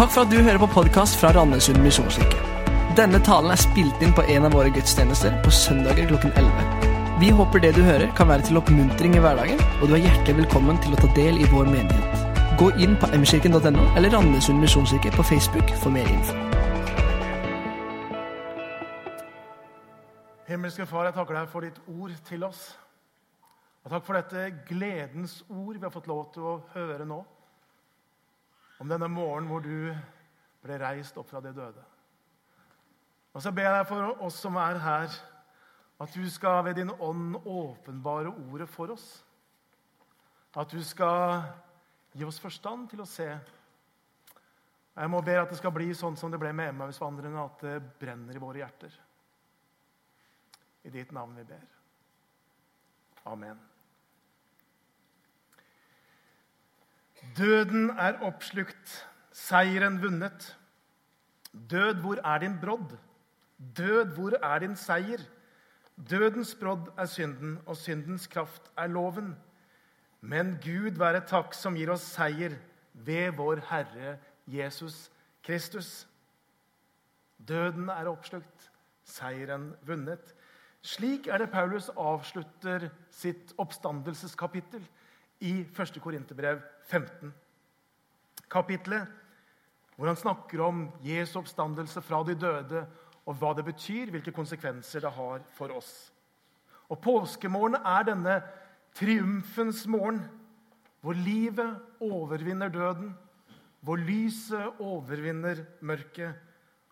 Takk for at du hører på podkast fra Randesund misjonskirke. Denne talen er spilt inn på en av våre gudstjenester på søndager klokken 11. Vi håper det du hører, kan være til oppmuntring i hverdagen, og du er hjertelig velkommen til å ta del i vår menighet. Gå inn på mkirken.no eller Randesund misjonskirke på Facebook for mer info. Himmelske Far, jeg takker deg for ditt ord til oss. Og takk for dette gledens ord vi har fått lov til å høre nå. Om denne morgenen hvor du ble reist opp fra de døde. Og så ber jeg for oss som er her, at du skal ved din ånd åpenbare ordet for oss. At du skal gi oss forstand til å se. Jeg må be at det skal bli sånn som det ble med Emmaus-vandrerne, at det brenner i våre hjerter. I ditt navn vi ber. Amen. Døden er oppslukt, seieren vunnet. Død, hvor er din brodd? Død, hvor er din seier? Dødens brodd er synden, og syndens kraft er loven. Men Gud være takk som gir oss seier ved vår Herre Jesus Kristus. Døden er oppslukt, seieren vunnet. Slik er det Paulus avslutter sitt oppstandelseskapittel i 1. Korinterbrev 15. Kapitlet hvor han snakker om Jesu oppstandelse fra de døde, og hva det betyr, hvilke konsekvenser det har for oss. Og Påskemorgen er denne triumfens morgen, hvor livet overvinner døden, hvor lyset overvinner mørket,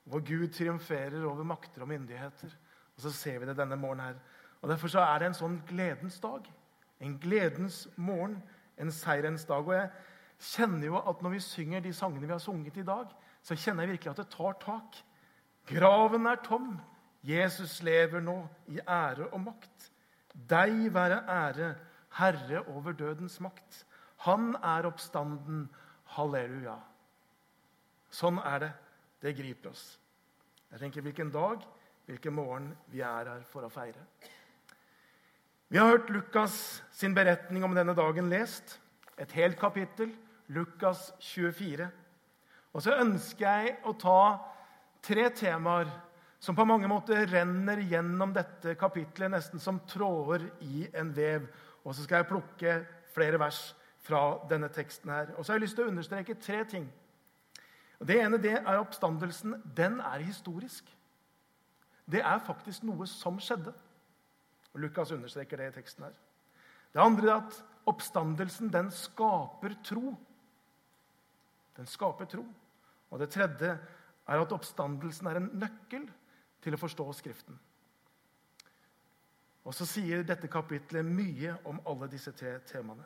hvor Gud triumferer over makter og myndigheter. Og Så ser vi det denne morgenen her. Og Derfor så er det en sånn gledens dag. En gledens morgen, en seierens dag. Og jeg kjenner jo at når vi synger de sangene vi har sunget i dag, så kjenner jeg virkelig at det tar tak. Graven er tom. Jesus lever nå i ære og makt. Deg være ære, Herre over dødens makt. Han er oppstanden. Halleluja. Sånn er det. Det griper oss. Jeg tenker hvilken dag, hvilken morgen vi er her for å feire. Vi har hørt Lukas sin beretning om denne dagen lest. Et helt kapittel, Lukas 24. Og så ønsker jeg å ta tre temaer som på mange måter renner gjennom dette kapitlet, nesten som tråder i en vev. Og så skal jeg plukke flere vers fra denne teksten her. Og så har jeg lyst til å understreke tre ting. Det ene det er oppstandelsen. Den er historisk. Det er faktisk noe som skjedde. Og Lukas understreker det i teksten her. Det andre er at oppstandelsen den skaper tro. Den skaper tro. Og det tredje er at oppstandelsen er en nøkkel til å forstå Skriften. Og så sier dette kapitlet mye om alle disse tre temaene.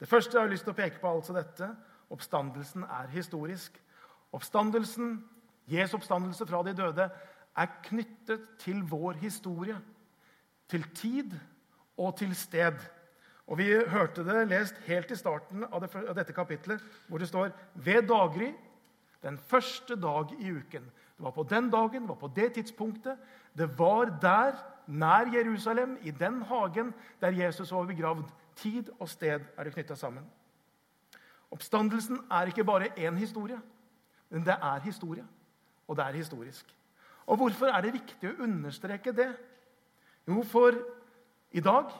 Det første jeg har lyst til å peke på, altså dette. Oppstandelsen er historisk. Oppstandelsen, Jesu oppstandelse fra de døde, er knyttet til vår historie til tid og til sted. Og Vi hørte det lest helt i starten av, det, av dette kapitlet, hvor det står ved daggry den første dag i uken. Det var på den dagen, det var på det tidspunktet. Det var der, nær Jerusalem, i den hagen der Jesus var begravd. Tid og sted er det knytta sammen. Oppstandelsen er ikke bare én historie, men det er historie. Og det er historisk. Og Hvorfor er det viktig å understreke det? Jo, for i dag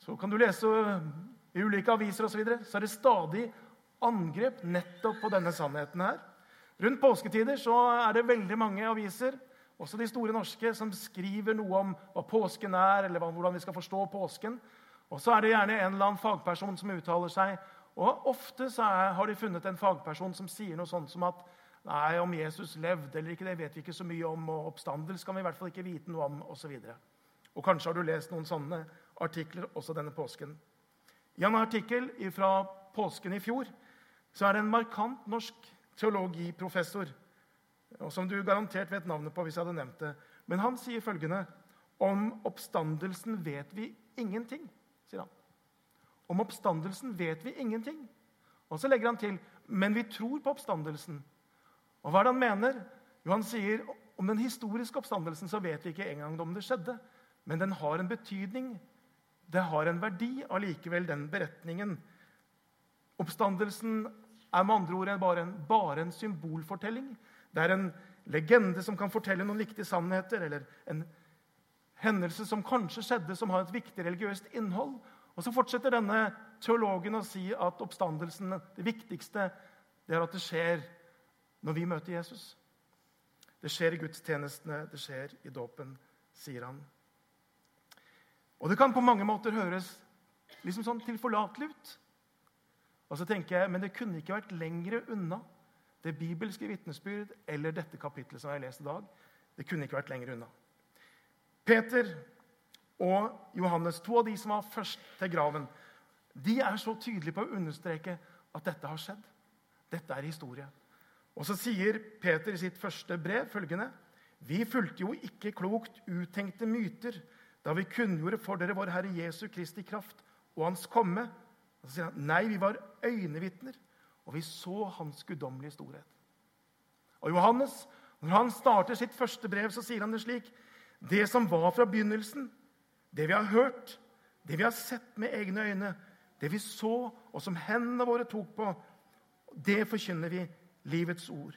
så kan du lese i ulike aviser og så, videre, så er det stadig angrep nettopp på denne sannheten her. Rundt påsketider så er det veldig mange aviser, også de store norske, som skriver noe om hva påsken er, eller hvordan vi skal forstå påsken. Og så er det gjerne en eller annen fagperson som uttaler seg. Og ofte så er, har de funnet en fagperson som sier noe sånt som at Nei, om Jesus levde eller ikke, det vet vi ikke så mye om. Og oppstandelse kan vi i hvert fall ikke vite noe om, osv. Og kanskje har du lest noen sånne artikler også denne påsken. I en artikkel fra påsken i fjor så er det en markant norsk teologiprofessor som du garantert vet navnet på hvis jeg hadde nevnt det. Men han sier følgende Om oppstandelsen vet vi ingenting, sier han. Om oppstandelsen vet vi ingenting. Og så legger han til men vi tror på oppstandelsen. Og hva er det han mener? Jo, han sier om den historiske oppstandelsen så vet vi ikke engang om det skjedde. Men den har en betydning. Det har en verdi allikevel, den beretningen. Oppstandelsen er med andre ord bare en, bare en symbolfortelling. Det er en legende som kan fortelle noen viktige sannheter, eller en hendelse som kanskje skjedde, som har et viktig religiøst innhold. Og Så fortsetter denne teologen å si at oppstandelsen, det viktigste, det er at det skjer når vi møter Jesus. Det skjer i gudstjenestene, det skjer i dåpen, sier han. Og det kan på mange måter høres liksom sånn tilforlatelig ut. Og så tenker jeg, Men det kunne ikke vært lengre unna det bibelske vitnesbyrd eller dette kapitlet som jeg har lest i dag. Det kunne ikke vært lenger unna. Peter og Johannes, to av de som var først til graven, de er så tydelige på å understreke at dette har skjedd. Dette er historie. Og så sier Peter i sitt første brev følgende.: Vi fulgte jo ikke klokt uttenkte myter da vi kunngjorde for dere vår Herre Jesu Kristi kraft og Hans komme. Så sier han, Nei, vi var øynevitner, og vi så Hans guddommelige storhet. Og Johannes, når han starter sitt første brev, så sier han det slik.: Det som var fra begynnelsen, det vi har hørt, det vi har sett med egne øyne, det vi så, og som hendene våre tok på, det forkynner vi, livets ord.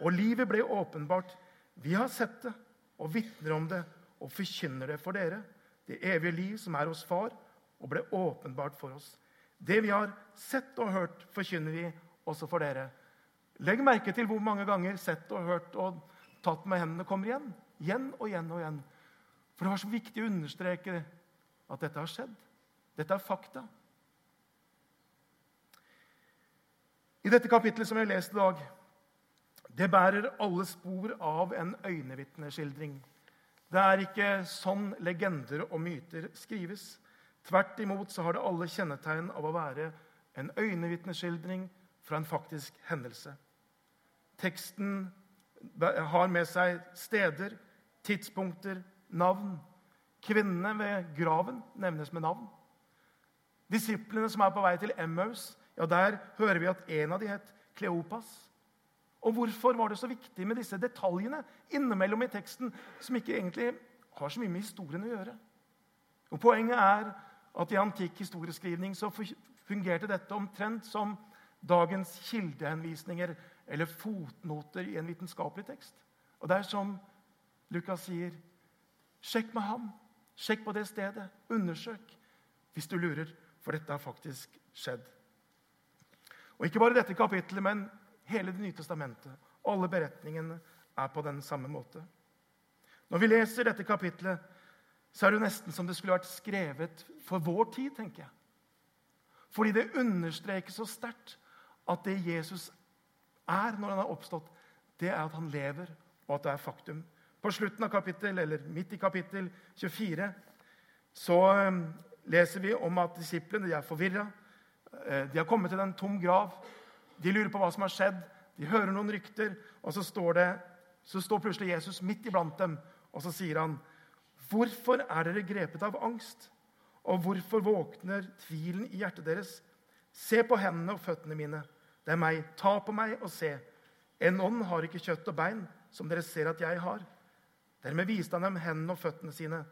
Og livet ble åpenbart. Vi har sett det og vitner om det og forkynner det for dere, det evige liv som er hos Far, og ble åpenbart for oss. Det vi har sett og hørt, forkynner vi også for dere. Legg merke til hvor mange ganger sett og hørt og tatt med hendene kommer igjen. Igjen og igjen og igjen. For det var så viktig å understreke at dette har skjedd. Dette er fakta. I dette kapitlet som vi har lest i dag, det bærer alle spor av en øyenvitneskildring. Det er ikke sånn legender og myter skrives. Tvert imot så har det alle kjennetegn av å være en øyenvitneskildring fra en faktisk hendelse. Teksten har med seg steder, tidspunkter, navn. Kvinnene ved graven nevnes med navn. Disiplene som er på vei til Emmaus, ja, der hører vi at en av de het Kleopas. Og hvorfor var det så viktig med disse detaljene innimellom i teksten som ikke egentlig har så mye med historien å gjøre? Og Poenget er at i antikk historieskrivning så fungerte dette omtrent som dagens kildehenvisninger eller fotnoter i en vitenskapelig tekst. Og det er som Lukas sier Sjekk med ham. Sjekk på det stedet. Undersøk hvis du lurer, for dette har faktisk skjedd. Og ikke bare dette kapittelet, men hele Det nye testamentet. Alle beretningene er på den samme måte. Når vi leser dette kapittelet, så er det nesten som det skulle vært skrevet for vår tid, tenker jeg. Fordi det understreker så sterkt at det Jesus er når han er oppstått, det er at han lever, og at det er faktum. På slutten av kapittel, eller midt i kapittel 24 så um, leser vi om at disiplene de er forvirra. Eh, de har kommet til en tom grav. De lurer på hva som har skjedd. De hører noen rykter, og så står, det, så står plutselig Jesus midt iblant dem, og så sier han, 'Hvorfor er dere grepet av angst?' Og hvorfor våkner tvilen i hjertet deres? Se på hendene og føttene mine. Det er meg. Ta på meg og se. En ånd har ikke kjøtt og bein, som dere ser at jeg har. Dermed viste han dem hendene og føttene sine.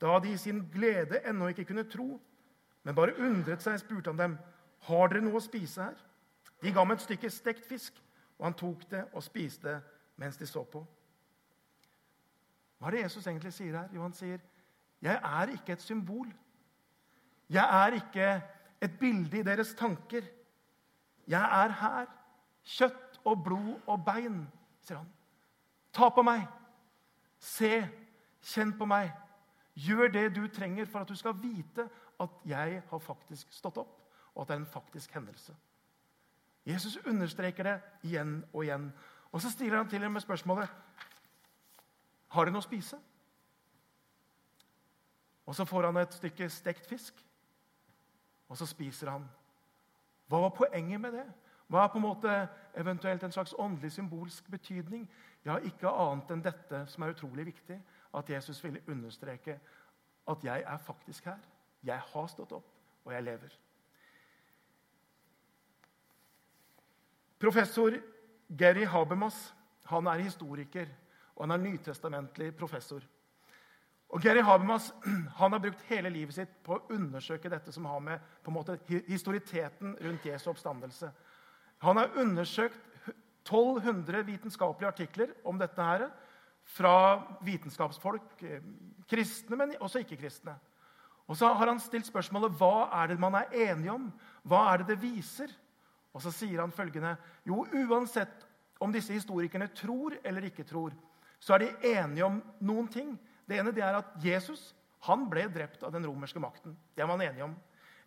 Da de i sin glede ennå ikke kunne tro, men bare undret seg, spurte han dem, 'Har dere noe å spise her?' De ga ham et stykke stekt fisk, og han tok det og spiste mens de så på. Hva er det Jesus egentlig sier her? Jo, han sier, 'Jeg er ikke et symbol.' 'Jeg er ikke et bilde i deres tanker.' 'Jeg er her, kjøtt og blod og bein', sier han. 'Ta på meg.' Se, kjenn på meg. Gjør det du trenger for at du skal vite at jeg har faktisk stått opp, og at det er en faktisk hendelse. Jesus understreker det igjen og igjen. Og så stiller han til og med spørsmålet har du noe å spise. Og så får han et stykke stekt fisk, og så spiser han. Hva var poenget med det? Hva er på en måte eventuelt en slags åndelig symbolsk betydning? Ja, ikke annet enn dette som er utrolig viktig, at Jesus ville understreke at jeg er faktisk her. Jeg har stått opp, og jeg lever. Professor Gary Habermas han er historiker, og han er nytestamentlig professor. Og Gary Habermas han har brukt hele livet sitt på å undersøke dette som har med på en måte historiteten rundt Jesu oppstandelse Han har undersøkt 1200 vitenskapelige artikler om dette her, fra vitenskapsfolk, eh, kristne, men også ikke-kristne. Og så har han stilt spørsmålet hva er det man er enige om. Hva er det det viser? Og så sier han følgende Jo, uansett om disse historikerne tror eller ikke tror, så er de enige om noen ting. Det ene det er at Jesus han ble drept av den romerske makten. Det er man enige om.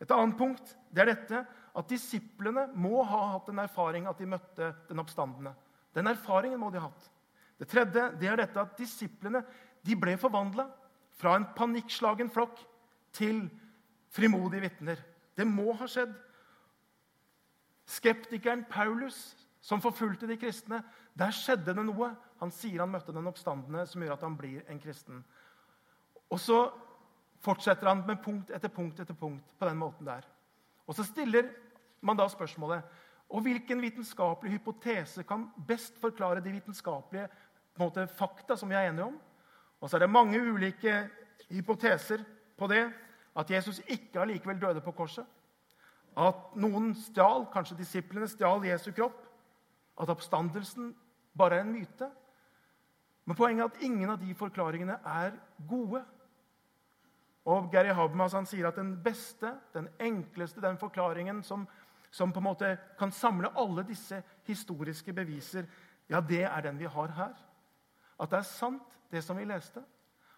Et annet punkt det er dette at disiplene må ha hatt en erfaring at de møtte den oppstandende. Den erfaringen må de ha hatt. Det tredje det er dette at disiplene de ble forvandla fra en panikkslagen flokk til frimodige vitner. Det må ha skjedd. Skeptikeren Paulus, som forfulgte de kristne, der skjedde det noe. Han sier han møtte den oppstandende som gjør at han blir en kristen. Og så fortsetter han med punkt etter punkt etter punkt på den måten der. Og så stiller man da spørsmålet og hvilken vitenskapelig hypotese kan best forklare de vitenskapelige måte, fakta som vi er enige om? Og så er det mange ulike hypoteser på det. At Jesus ikke allikevel døde på korset. At noen stjal, kanskje disiplene stjal Jesu kropp. At oppstandelsen bare er en myte. Men poenget er at ingen av de forklaringene er gode. Og Gary Habermas han sier at den beste, den enkleste, den forklaringen som, som, på en måte kan samle alle disse historiske beviser, ja, det er den vi har her. At det er sant, det som vi leste.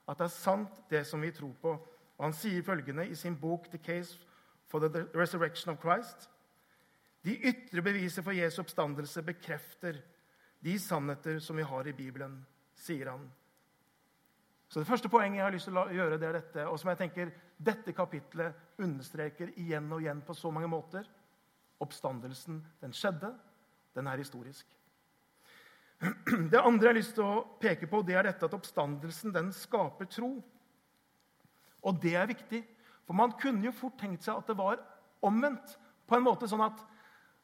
At det er sant, det som vi tror på. Og Han sier følgende i sin bok 'The Case for the Resurrection of Christ'. De ytre beviser for Jesu oppstandelse bekrefter de sannheter som vi har i Bibelen, sier han. Så Det første poenget jeg har lyst til å gjøre, det er dette, og som jeg tenker dette kapitlet understreker igjen og igjen på så mange måter. Oppstandelsen, den skjedde. Den er historisk. Det andre jeg har lyst til å peke på, det er dette at oppstandelsen den skaper tro. Og det er viktig, for man kunne jo fort tenkt seg at det var omvendt. På en måte sånn at,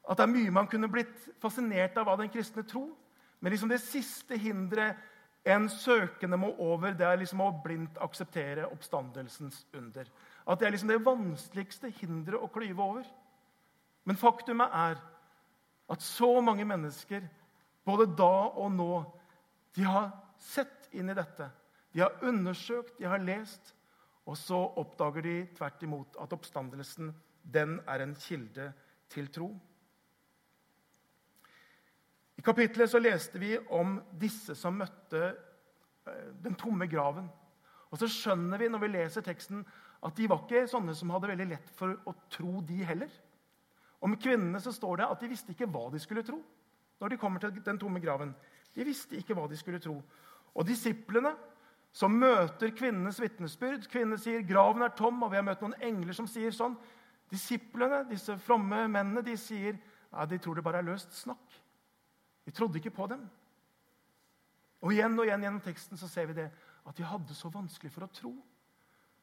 at det er mye man kunne blitt fascinert av av den kristne tro. Men liksom det siste hinderet en søkende må over, det er liksom å blindt akseptere oppstandelsens under. At det er liksom det vanskeligste hinderet å klyve over. Men faktumet er at så mange mennesker, både da og nå, de har sett inn i dette. De har undersøkt, de har lest, og så oppdager de tvert imot at oppstandelsen den er en kilde til tro. I kapittelet så leste vi om disse som møtte eh, den tomme graven. Og så skjønner vi når vi leser teksten, at de var ikke sånne som hadde veldig lett for å tro, de heller. Om kvinnene så står det at de visste ikke hva de skulle tro. når de kommer til den tomme graven. De visste ikke hva de skulle tro. Og disiplene som møter kvinnenes vitnesbyrd Kvinnene sier 'graven er tom', og vi har møtt noen engler som sier sånn. Disiplene, disse fromme mennene, de sier ja, de tror det bare er løst snakk. De trodde ikke på dem. Og igjen og igjen gjennom teksten så ser vi det, at de hadde så vanskelig for å tro.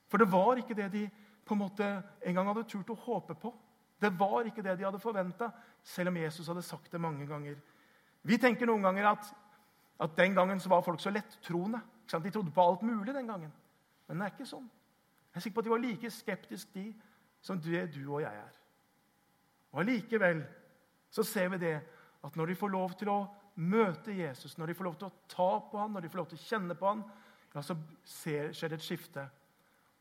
For det var ikke det de på en måte en gang hadde turt å håpe på. Det var ikke det de hadde forventa, selv om Jesus hadde sagt det mange ganger. Vi tenker noen ganger at, at den gangen så var folk så lettroende. De trodde på alt mulig den gangen. Men det er ikke sånn. Jeg er sikker på at de var like skeptiske de, som det du og jeg er. Og Allikevel så ser vi det at når de får lov til å møte Jesus, når de får lov til å ta på ham, når de får lov til å kjenne på ham, ja, så skjer det et skifte.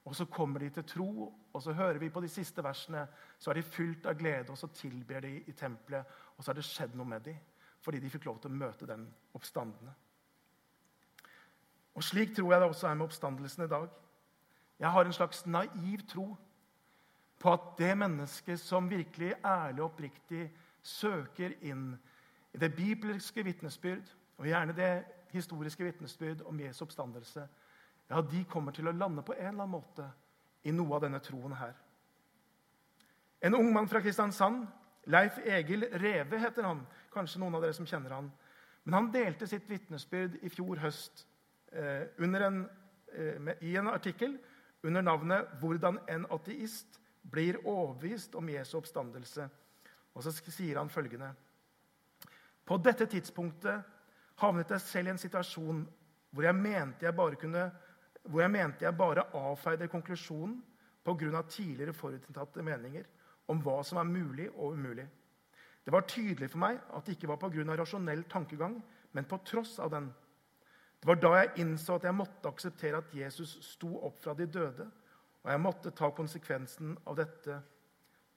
Og så kommer de til tro, og så hører vi på de siste versene. Så er de fylt av glede, og så tilber de i tempelet. Og så har det skjedd noe med dem, fordi de fikk lov til å møte den oppstandende. Og Slik tror jeg det også er med oppstandelsen i dag. Jeg har en slags naiv tro på at det mennesket som virkelig ærlig og oppriktig søker inn i det bibelske vitnesbyrd, og gjerne det historiske vitnesbyrd om Jesu oppstandelse, ja, de kommer til å lande på en eller annen måte i noe av denne troen her. En ung mann fra Kristiansand, Leif Egil Reve heter han. Kanskje noen av dere som kjenner han. Men han delte sitt vitnesbyrd i fjor høst en, eh, i en artikkel under navnet 'Hvordan en ateist blir overbevist om Jesu oppstandelse'. Og så sier han følgende På dette tidspunktet havnet jeg selv i en situasjon hvor jeg mente jeg bare kunne hvor jeg mente jeg bare avfeide konklusjonen pga. tidligere forutinntatte meninger om hva som er mulig og umulig. Det var tydelig for meg at det ikke var pga. rasjonell tankegang, men på tross av den. Det var da jeg innså at jeg måtte akseptere at Jesus sto opp fra de døde, og jeg måtte ta konsekvensen av dette,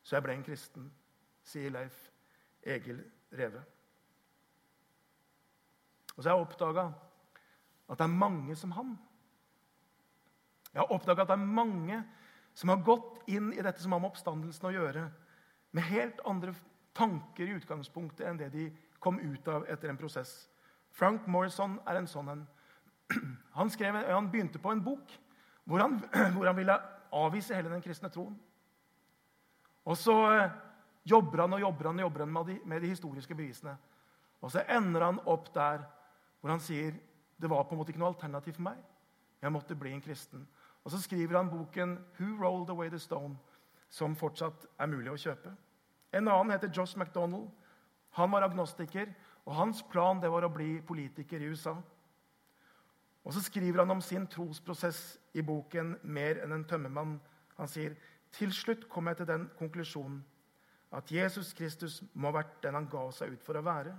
så jeg ble en kristen, sier Leif Egil Reve. Og så har jeg oppdaga at det er mange som han. Jeg har oppdaga at det er mange som har gått inn i dette som har med oppstandelsen å gjøre, med helt andre tanker i utgangspunktet enn det de kom ut av etter en prosess. Frank Morrison er en sånn en. Han, skrev, han begynte på en bok hvor han, hvor han, ville avvise hele den kristne troen. Og så eh, jobber han og jobber han og jobber han med de, med de historiske bevisene. Og så ender han opp der hvor han sier det var på en måte ikke noe alternativ for meg. Jeg måtte bli en kristen. Og så skriver han boken 'Who Rolled Away the Stone', som fortsatt er mulig å kjøpe. En annen heter Josh MacDonald. Han var agnostiker, og hans plan det var å bli politiker i USA. Og Så skriver han om sin trosprosess i boken 'Mer enn en tømmermann'. Han sier til slutt kom jeg til den konklusjonen at Jesus Kristus må ha vært den han ga seg ut for å være.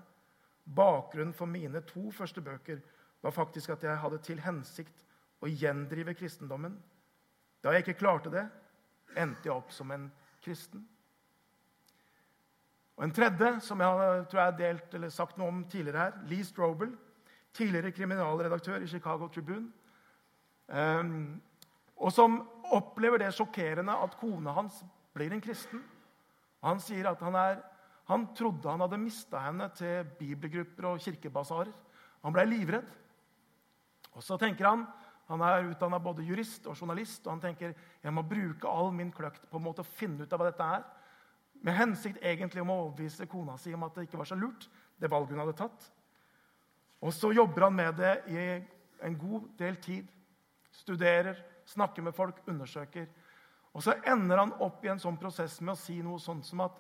Bakgrunnen for mine to første bøker var faktisk at jeg hadde til hensikt å gjendrive kristendommen. Da jeg ikke klarte det, endte jeg opp som en kristen. Og En tredje, som jeg tror jeg har delt eller sagt noe om tidligere her, Lee Strobel. Tidligere kriminalredaktør i Chicago Tribune. Um, og som opplever det sjokkerende at kona hans blir en kristen. Han sier at han, er, han trodde han hadde mista henne til bibelgrupper og kirkebasarer. Han ble livredd. Og så tenker han han er utdanna både jurist og journalist, og han tenker jeg må bruke all min kløkt på en måte å finne ut av hva dette er. Med hensikt egentlig om å overbevise kona si om at det ikke var så lurt, det valget hun hadde tatt. Og så jobber han med det i en god del tid. Studerer, snakker med folk, undersøker. Og så ender han opp i en sånn prosess med å si noe sånt som at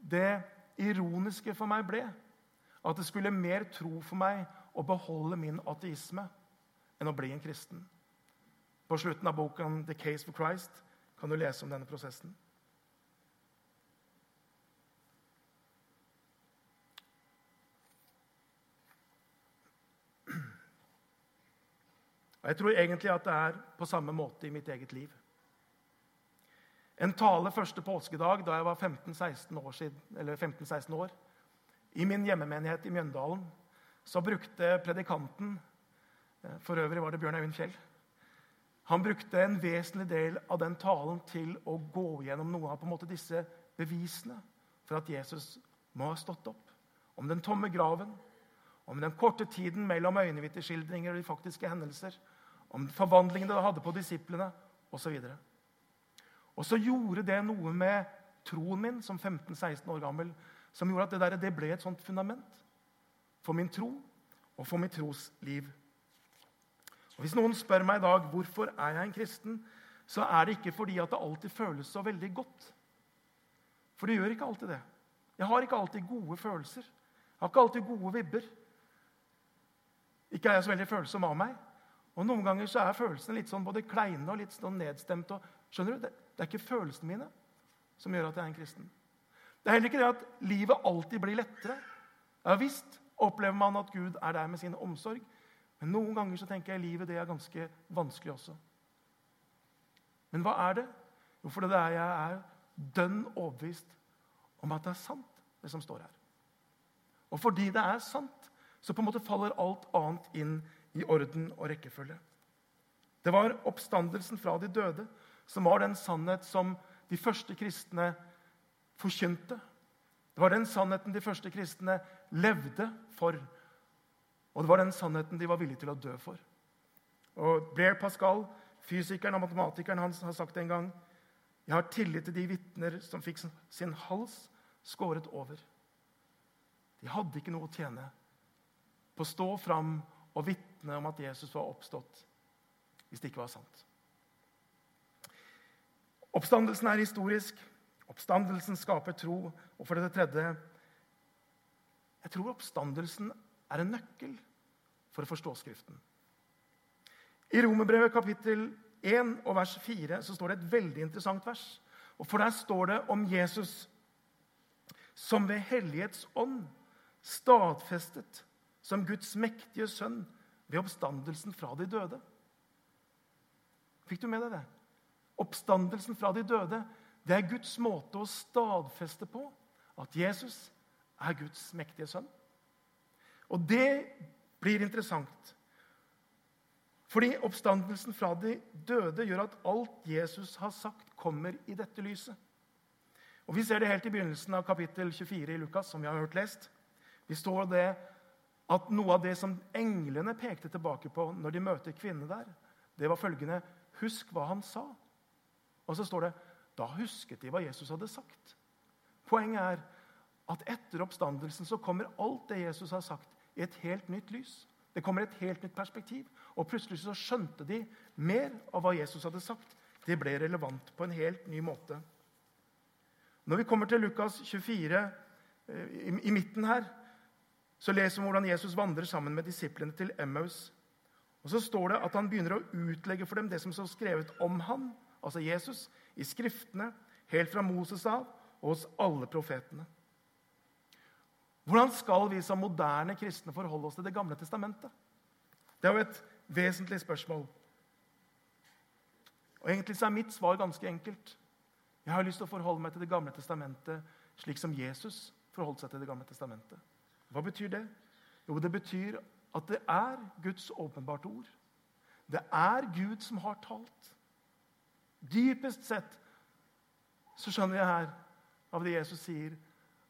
det ironiske for meg ble at det skulle mer tro for meg å beholde min ateisme enn å bli en kristen. På slutten av boken 'The Case for Christ' kan du lese om denne prosessen. Og Jeg tror egentlig at det er på samme måte i mitt eget liv. En tale første påskedag da jeg var 15-16 år, siden, 15 år, i min hjemmemenighet i Mjøndalen, så brukte predikanten Eh, for øvrig var det Bjørn Eivind Fjell. Han brukte en vesentlig del av den talen til å gå gjennom noen av på en måte disse bevisene for at Jesus må ha stått opp. Om den tomme graven, om den korte tiden mellom øyenvitneskildringer og de faktiske hendelser, om forvandlingene det hadde på disiplene, osv. Og, så gjorde det noe med troen min som 15-16 år gammel som gjorde at det, der, det ble et sånt fundament for min tro og for mitt trosliv. Og Hvis noen spør meg i dag hvorfor er jeg en kristen, så er det ikke fordi at det alltid føles så veldig godt. For det gjør ikke alltid det. Jeg har ikke alltid gode følelser. Jeg har ikke alltid gode vibber. Ikke er jeg så veldig følsom av meg. Og Noen ganger så er følelsene litt sånn både kleine og litt sånn nedstemte. skjønner du? Det, det er ikke følelsene mine som gjør at jeg er en kristen. Det er heller ikke det at livet alltid blir lettere. Ja visst opplever man at Gud er der med sin omsorg. Men noen ganger så tenker jeg livet det er ganske vanskelig også. Men hva er det? Jo, for det er jeg er dønn overbevist om at det er sant, det som står her. Og fordi det er sant, så på en måte faller alt annet inn i orden og rekkefølge. Det var oppstandelsen fra de døde som var den sannhet som de første kristne forkynte. Det var den sannheten de første kristne levde for. Og det var den sannheten de var villige til å dø for. Og Blair Pascal, fysikeren og matematikeren hans, har sagt en gang jeg har tillit til de vitner som fikk sin hals skåret over. De hadde ikke noe å tjene på å stå fram og vitne om at Jesus var oppstått, hvis det ikke var sant. Oppstandelsen er historisk. Oppstandelsen skaper tro. Og for det tredje jeg tror oppstandelsen er en nøkkel for å forstå Skriften. I Romerbrevet kapittel 1 og vers 4 så står det et veldig interessant vers. Og For der står det om Jesus som ved hellighets ånd stadfestet som Guds mektige sønn ved oppstandelsen fra de døde. Fikk du med deg det? Oppstandelsen fra de døde det er Guds måte å stadfeste på at Jesus er Guds mektige sønn. Og det blir interessant. Fordi oppstandelsen fra de døde gjør at alt Jesus har sagt, kommer i dette lyset. Og Vi ser det helt i begynnelsen av kapittel 24 i Lukas, som vi har hørt lest. Vi står det at Noe av det som englene pekte tilbake på når de møter kvinnene der, det var følgende Husk hva han sa. Og så står det da husket de hva Jesus hadde sagt. Poenget er at etter oppstandelsen så kommer alt det Jesus har sagt, i et helt nytt lys. Det kommer et helt nytt perspektiv. Og plutselig så skjønte de mer av hva Jesus hadde sagt. Det ble relevant på en helt ny måte. Når vi kommer til Lukas 24, eh, i, midten her, så leser vi hvordan Jesus vandrer sammen med disiplene til Emmaus. Og Så står det at han begynner å utlegge for dem det som står skrevet om han, altså Jesus, i Skriftene, helt fra Moses av og hos alle profetene. Hvordan skal vi som moderne kristne forholde oss til Det gamle testamentet? Det er jo et vesentlig spørsmål. Og Egentlig så er mitt svar ganske enkelt. Jeg har lyst til å forholde meg til Det gamle testamentet slik som Jesus forholdt seg til Det gamle testamentet. Hva betyr det? Jo, det betyr at det er Guds åpenbarte ord. Det er Gud som har talt. Dypest sett så skjønner jeg her av det Jesus sier,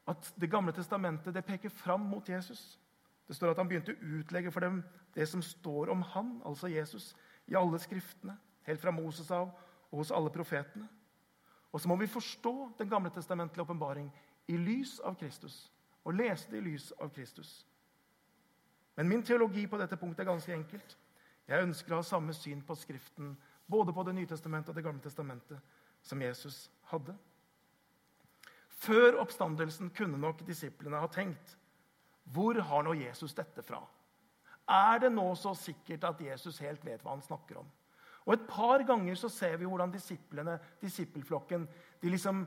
at Det gamle testamentet det peker fram mot Jesus. Det står at han begynte å utlegge for dem det som står om han, altså Jesus, i alle skriftene, helt fra Moses av og hos alle profetene. Og så må vi forstå Den gamle testamentlige åpenbaring i lys av Kristus. Og lese det i lys av Kristus. Men min teologi på dette punktet er ganske enkelt. Jeg ønsker å ha samme syn på Skriften, både på Det nye testamentet og Det gamle testamentet, som Jesus hadde. Før oppstandelsen kunne nok disiplene ha tenkt hvor har nå Jesus dette fra? Er det nå så sikkert at Jesus helt vet hva han snakker om? Og Et par ganger så ser vi hvordan disiplene, disippelflokken de liksom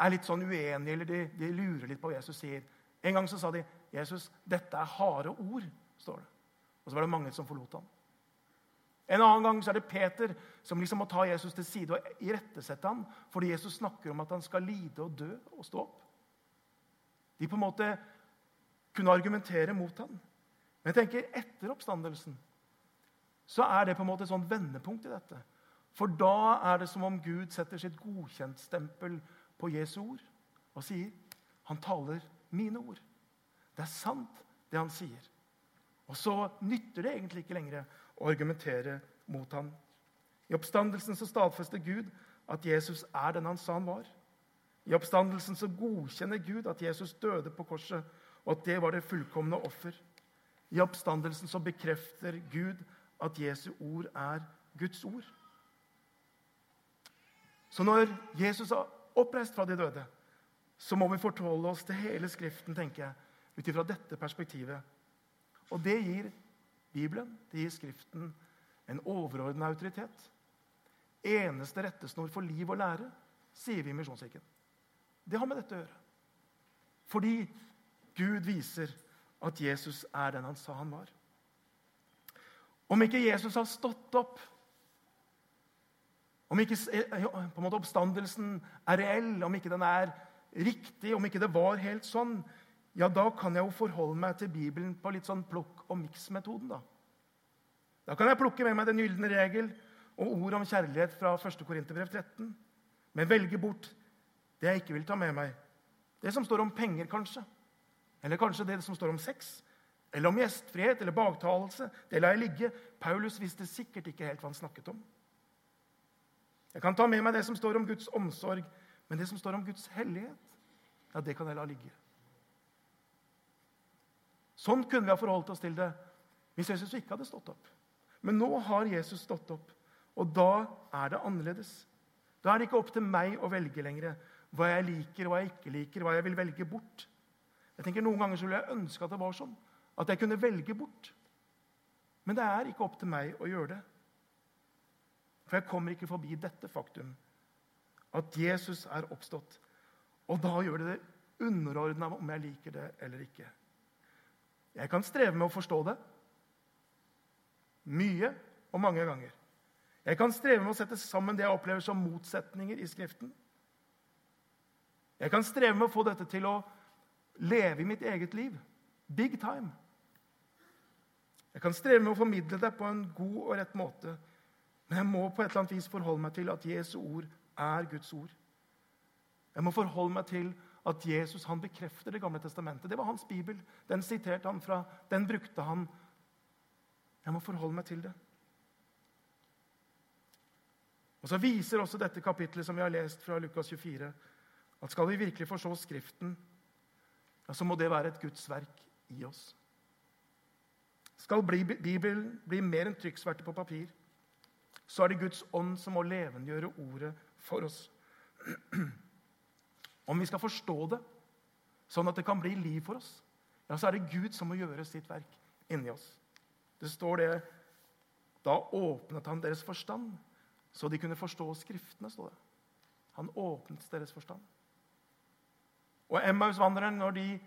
er litt sånn uenige eller de, de lurer litt på hva Jesus sier. En gang så sa de Jesus, dette er harde ord. står det. Og så var det mange som forlot ham. En annen gang så er det Peter som liksom må ta Jesus til side og irettesette ham fordi Jesus snakker om at han skal lide og dø og stå opp. De på en måte kunne argumentere mot ham. Men jeg tenker etter oppstandelsen så er det på en måte et sånt vendepunkt i dette. For da er det som om Gud setter sitt godkjentstempel på Jesu ord og sier han taler mine ord. Det er sant, det han sier. Og så nytter det egentlig ikke lenger å argumentere mot ham. I oppstandelsen så stadfester Gud at Jesus er den han sa han var. I oppstandelsen så godkjenner Gud at Jesus døde på korset, og at det var det fullkomne offer. I oppstandelsen så bekrefter Gud at Jesu ord er Guds ord. Så når Jesus er oppreist fra de døde, så må vi fortåle oss til hele Skriften, tenker jeg, ut ifra dette perspektivet. Og det gir Bibelen, det gir Skriften, en overordnet autoritet. Eneste rettesnor for liv og lære, sier vi i Misjonskirken. Det har med dette å gjøre. Fordi Gud viser at Jesus er den han sa han var. Om ikke Jesus har stått opp, om ikke eh, måte oppstandelsen er reell, om ikke den er riktig, om ikke det var helt sånn, ja, da kan jeg jo forholde meg til Bibelen på litt sånn plukk og miks-metoden. Da Da kan jeg plukke med meg den gylne regel og ord om kjærlighet fra 1. Korinterbrev 13, men velge bort det jeg ikke vil ta med meg. Det som står om penger, kanskje. Eller kanskje det som står om sex. Eller om gjestfrihet eller baktalelse. Det lar jeg ligge. Paulus visste sikkert ikke helt hva han snakket om. Jeg kan ta med meg det som står om Guds omsorg, men det som står om Guds hellighet, ja, det kan jeg la ligge. Sånn kunne vi ha forholdt oss til det hvis Jesus ikke hadde stått opp. Men nå har Jesus stått opp, og da er det annerledes. Da er det ikke opp til meg å velge lenger hva jeg liker, hva jeg ikke liker, hva jeg vil velge bort. Jeg tenker Noen ganger så ville jeg ønske at det var sånn, at jeg kunne velge bort. Men det er ikke opp til meg å gjøre det. For jeg kommer ikke forbi dette faktum at Jesus er oppstått. Og da gjør det det underordna om jeg liker det eller ikke. Jeg kan streve med å forstå det. Mye og mange ganger. Jeg kan streve med å sette sammen det jeg opplever som motsetninger i Skriften. Jeg kan streve med å få dette til å leve i mitt eget liv. Big time. Jeg kan streve med å formidle det på en god og rett måte. Men jeg må på et eller annet vis forholde meg til at Jesu ord er Guds ord. Jeg må forholde meg til at Jesus han bekrefter Det gamle testamentet. Det var hans bibel. Den siterte han fra. Den brukte han. Jeg må forholde meg til det. Og Så viser også dette kapitlet som vi har lest fra Lukas 24, at skal vi virkelig forstå Skriften, ja, så må det være et Guds verk i oss. Skal Bibelen bli mer enn trykksverte på papir, så er det Guds ånd som må levendegjøre ordet for oss. Om vi skal forstå det sånn at det kan bli liv for oss, ja, så er det Gud som må gjøre sitt verk inni oss. Det står det Da åpnet han deres forstand, så de kunne forstå Skriftene. står det. Han åpnet deres forstand. Og Emmaus-vandreren, når,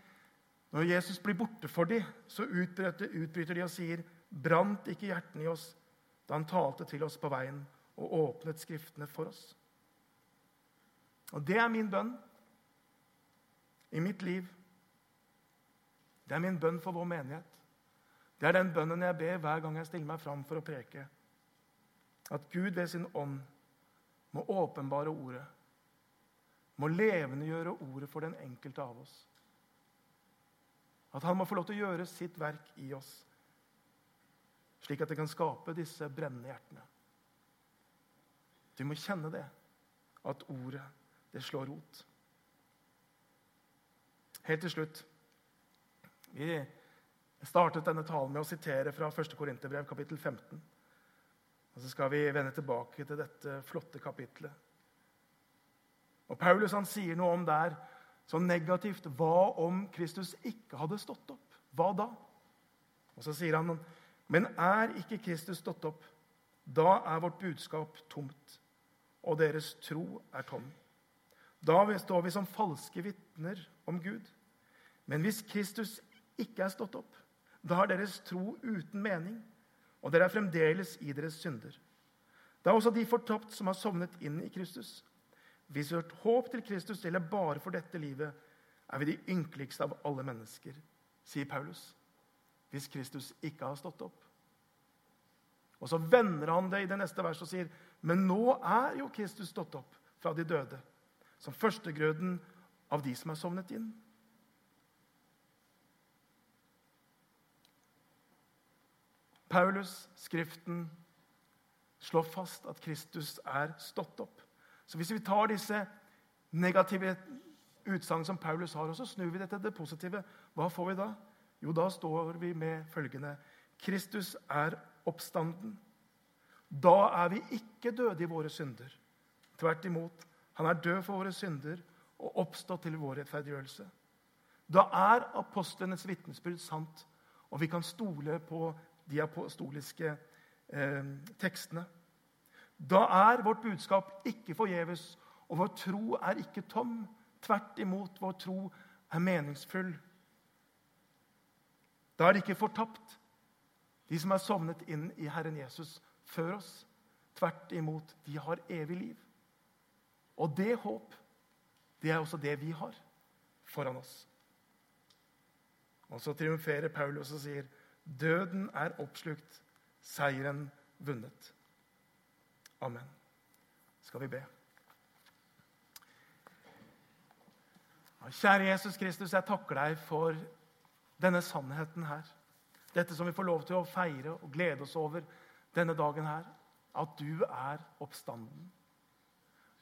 når, Jesus blir borte for dem, så utbryter, utbryter de og sier, 'Brant ikke hjertene i oss da han talte til oss på veien og åpnet Skriftene for oss?' Og Det er min bønn i mitt liv. Det er min bønn for vår menighet. Det er den bønnen jeg ber hver gang jeg stiller meg fram for å preke. At Gud ved sin ånd må åpenbare ordet, må levendegjøre ordet for den enkelte av oss. At han må få lov til å gjøre sitt verk i oss, slik at det kan skape disse brennende hjertene. Du må kjenne det, at ordet, det slår rot. Helt til slutt Vi startet denne talen med å sitere fra 1. Korinterbrev, kapittel 15. Og Så skal vi vende tilbake til dette flotte kapitlet. Og Paulus han sier noe om der så negativt. Hva om Kristus ikke hadde stått opp? Hva da? Og Så sier han, men er ikke Kristus stått opp, da er vårt budskap tomt, og deres tro er tom. Da står vi som falske vitner om Gud. Men hvis Kristus ikke er stått opp, da er deres tro uten mening, og dere er fremdeles i deres synder. Det er også de fortapt som har sovnet inn i Kristus. Hvis vårt håp til Kristus gjelder bare for dette livet, er vi de ynkeligste av alle mennesker, sier Paulus. Hvis Kristus ikke har stått opp. Og Så vender han det i det neste verset og sier, men nå er jo Kristus stått opp fra de døde, som førstegrøden av de som er sovnet inn. Paulus, Skriften, slår fast at Kristus er stått opp. Så hvis vi tar disse negative utsagn som Paulus har, og så snur vi det til det positive, hva får vi da? Jo, da står vi med følgende Kristus er oppstanden. Da er vi ikke døde i våre synder. Tvert imot. Han er død for våre synder og oppstått til vår rettferdiggjørelse. Da er apostlenes vitnesbyrd sant, og vi kan stole på de apostoliske eh, tekstene. Da er vårt budskap ikke forgjeves, og vår tro er ikke tom. Tvert imot, vår tro er meningsfull. Da er det ikke fortapt, de som er sovnet inn i Herren Jesus før oss. Tvert imot, de har evig liv. Og det håp, det er også det vi har foran oss. Og så triumferer Paulus og sier Døden er oppslukt, seieren vunnet. Amen. Skal vi be. Kjære Jesus Kristus, jeg takker deg for denne sannheten her. Dette som vi får lov til å feire og glede oss over denne dagen her. At du er oppstanden.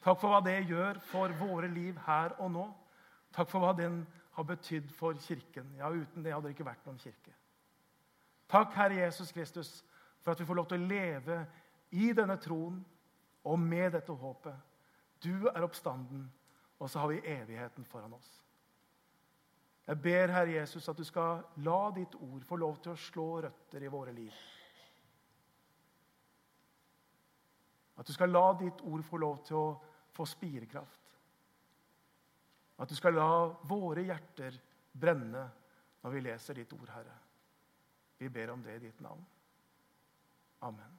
Takk for hva det gjør for våre liv her og nå. Takk for hva den har betydd for Kirken. Ja, Uten det hadde det ikke vært noen kirke. Takk, Herre Jesus Kristus, for at vi får lov til å leve i denne troen og med dette håpet. Du er oppstanden, og så har vi evigheten foran oss. Jeg ber, Herre Jesus, at du skal la ditt ord få lov til å slå røtter i våre liv. At du skal la ditt ord få lov til å få spirekraft. At du skal la våre hjerter brenne når vi leser ditt ord, Herre. Vi ber om det i ditt navn. Amen.